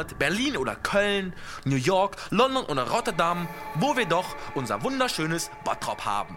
Frankfurt, Berlin oder Köln, New York, London oder Rotterdam, wo wir doch unser wunderschönes Bottrop haben.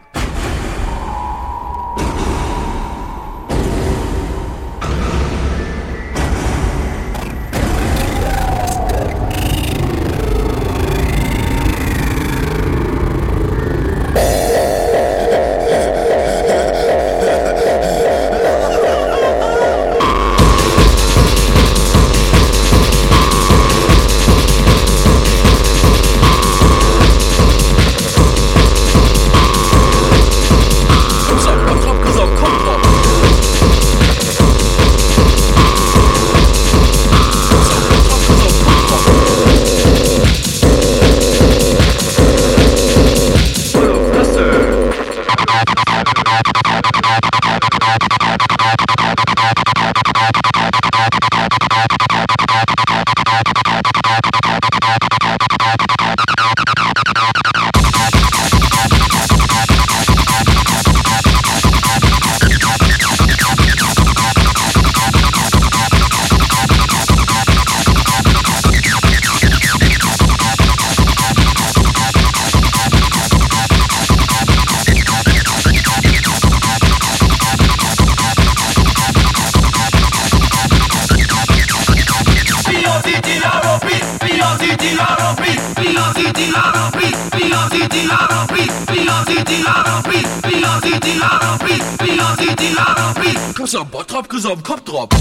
Klasse am Bot drop, Klasse am drop.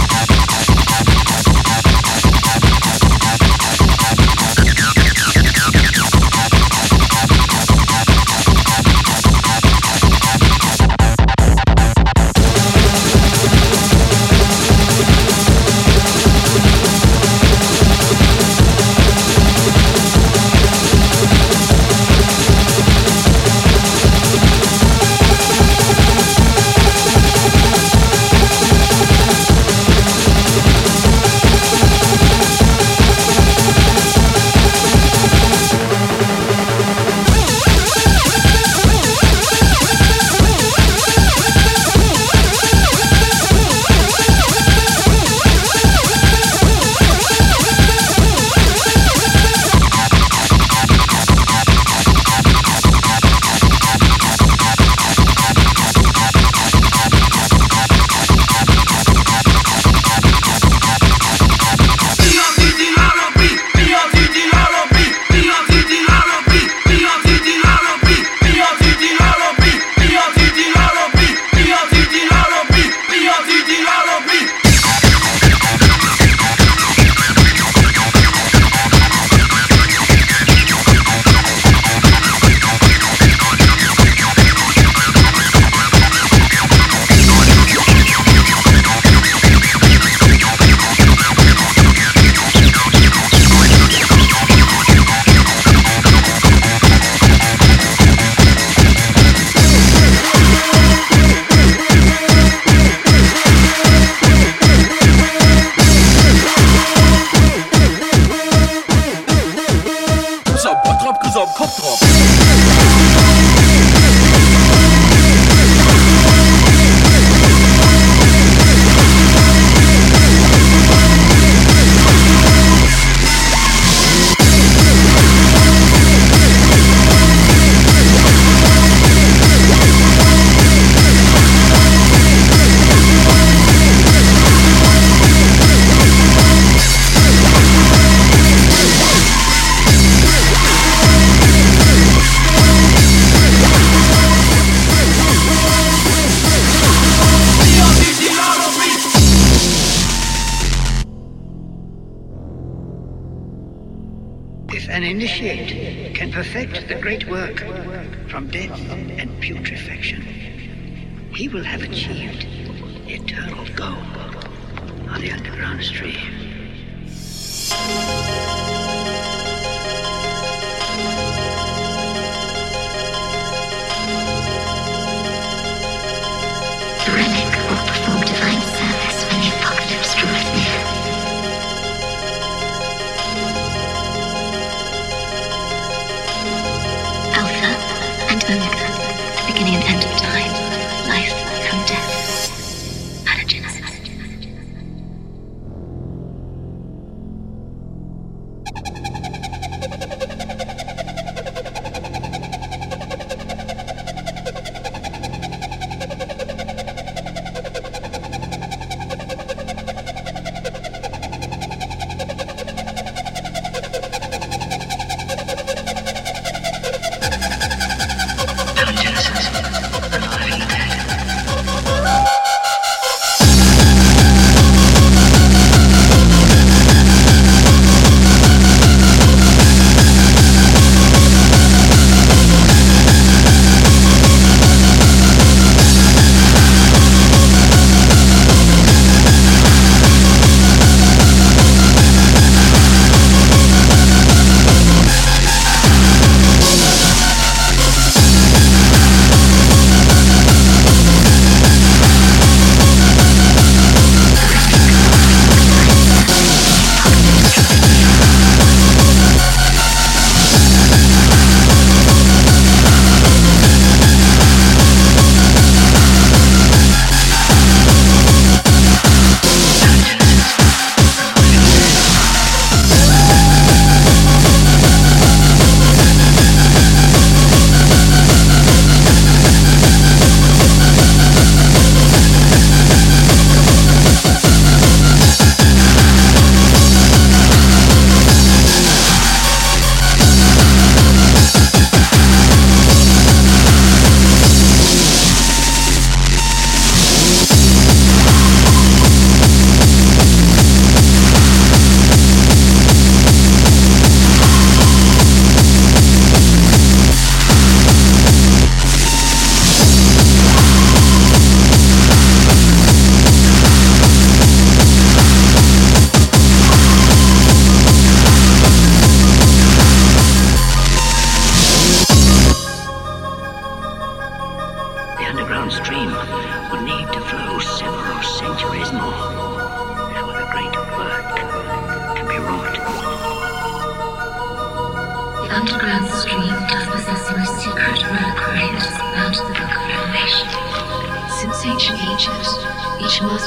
Death and putrefaction, he will have achieved eternal gold on the underground stream.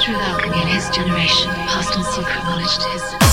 through alchemy and his generation passed on secret knowledge to his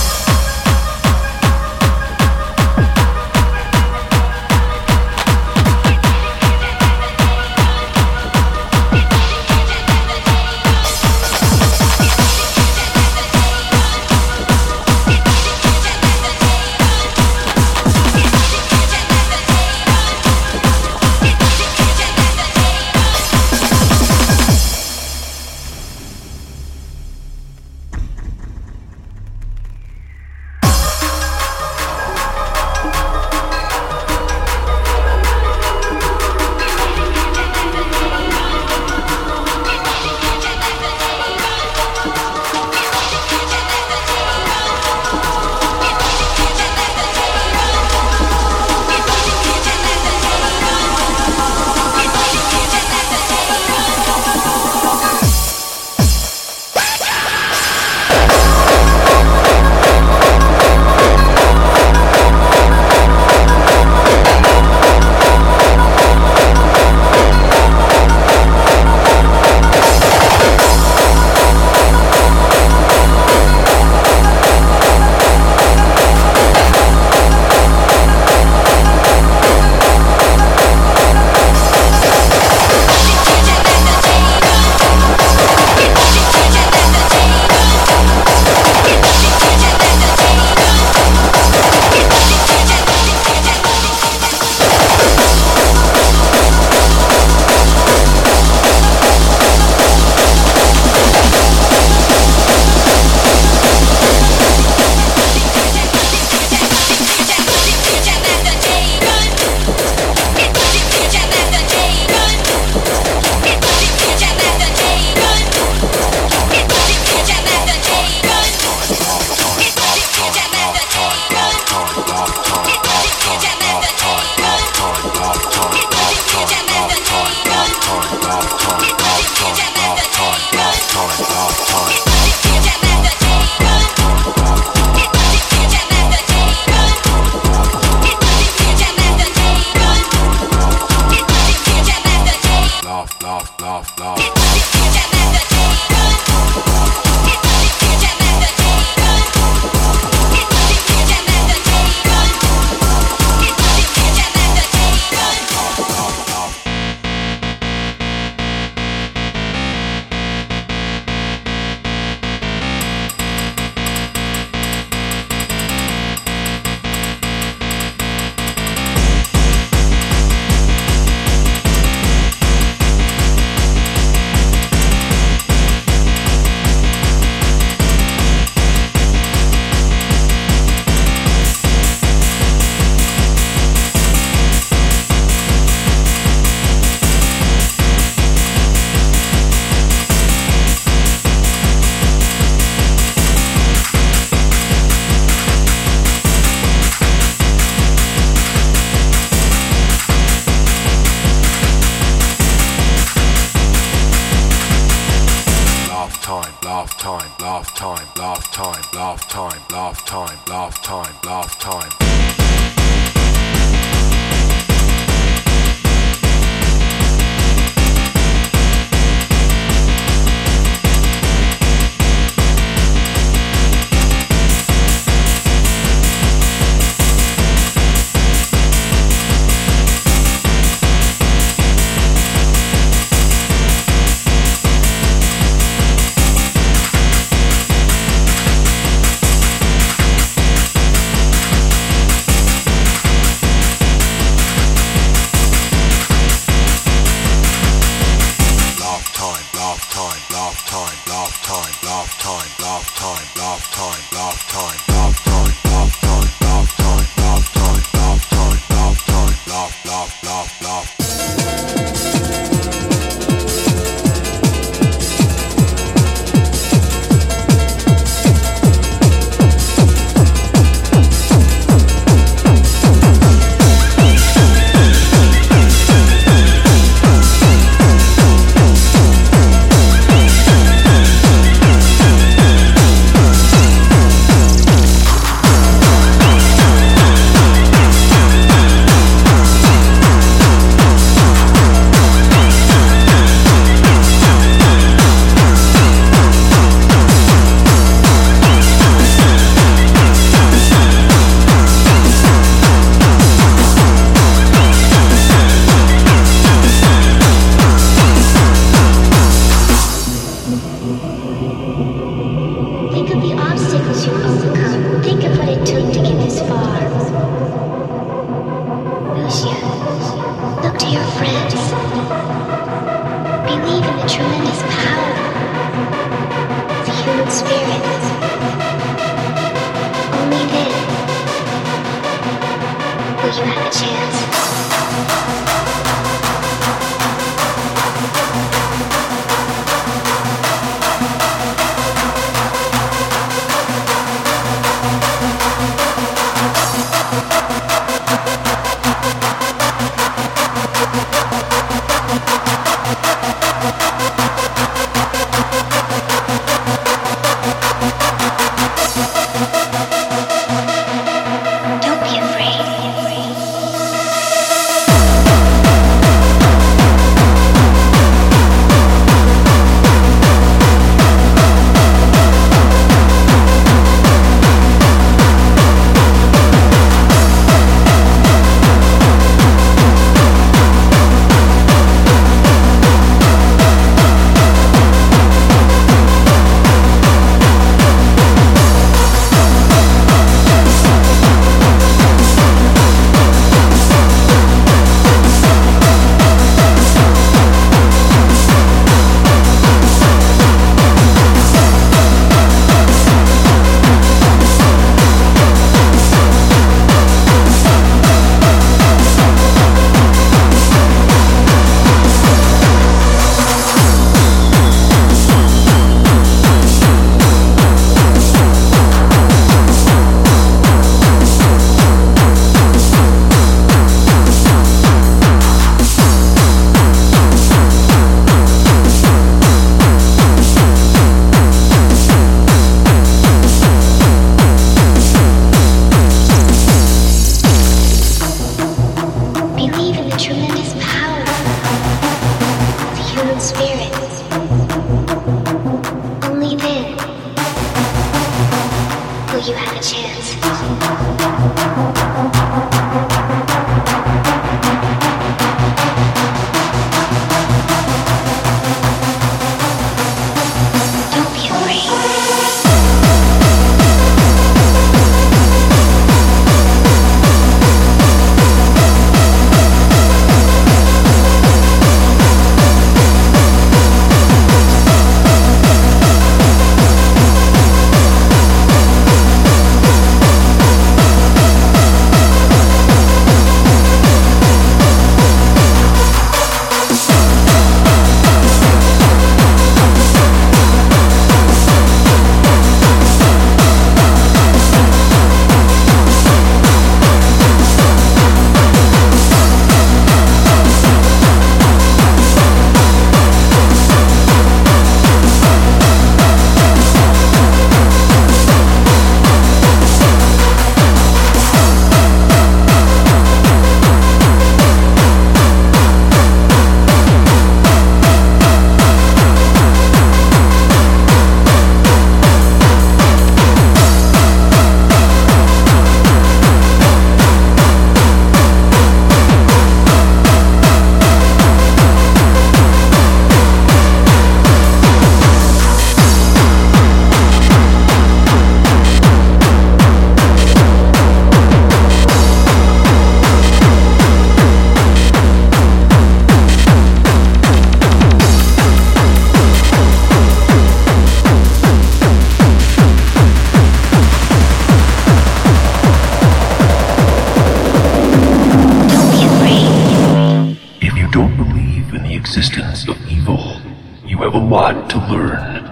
a lot to learn.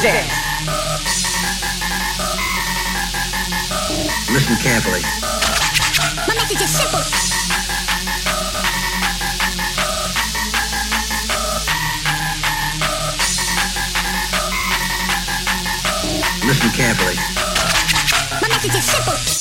jam. Listen carefully. My message is simple. Listen carefully. My message is simple.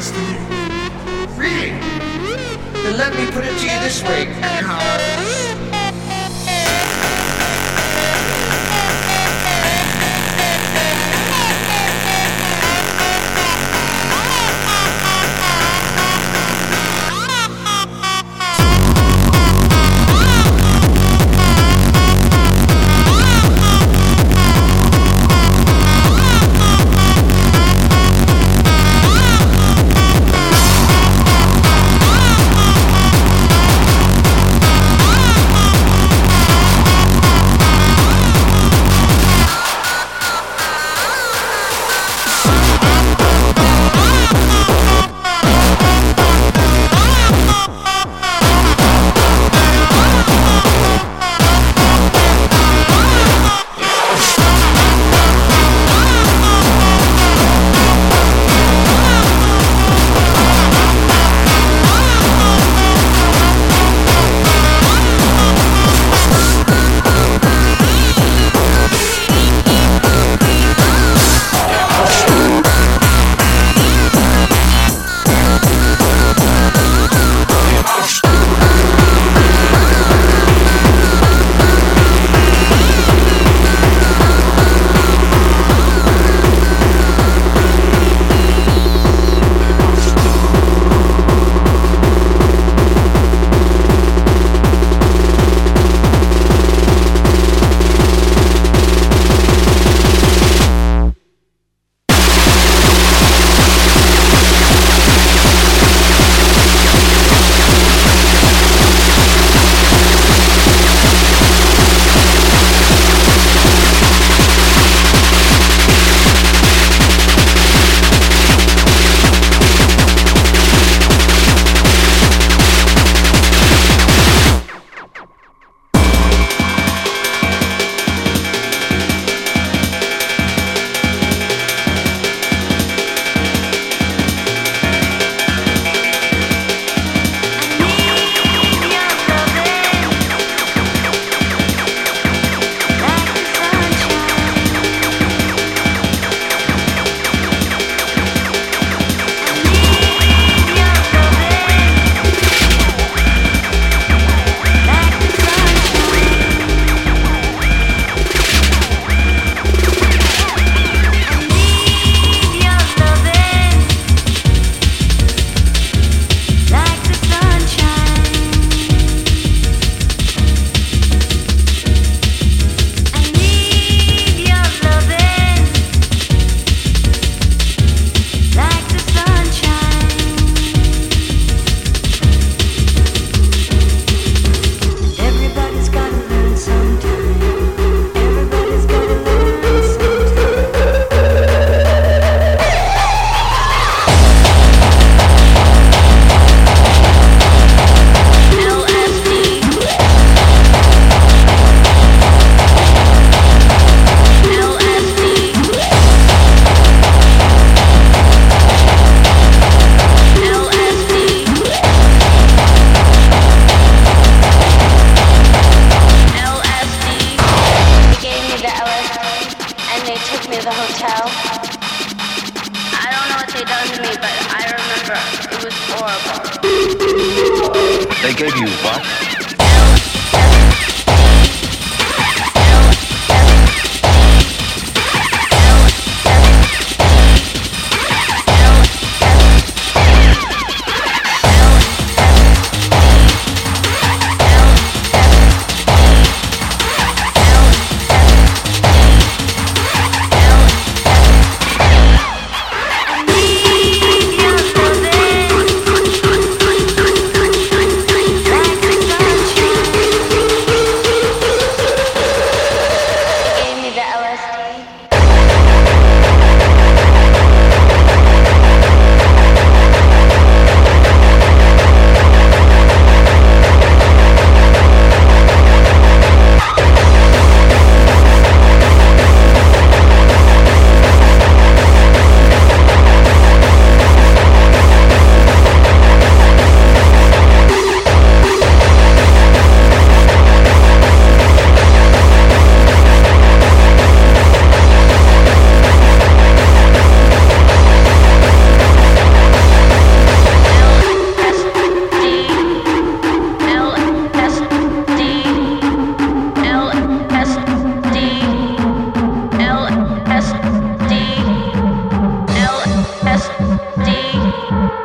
sense to you. Really? Then let me put it to you this way.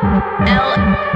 L.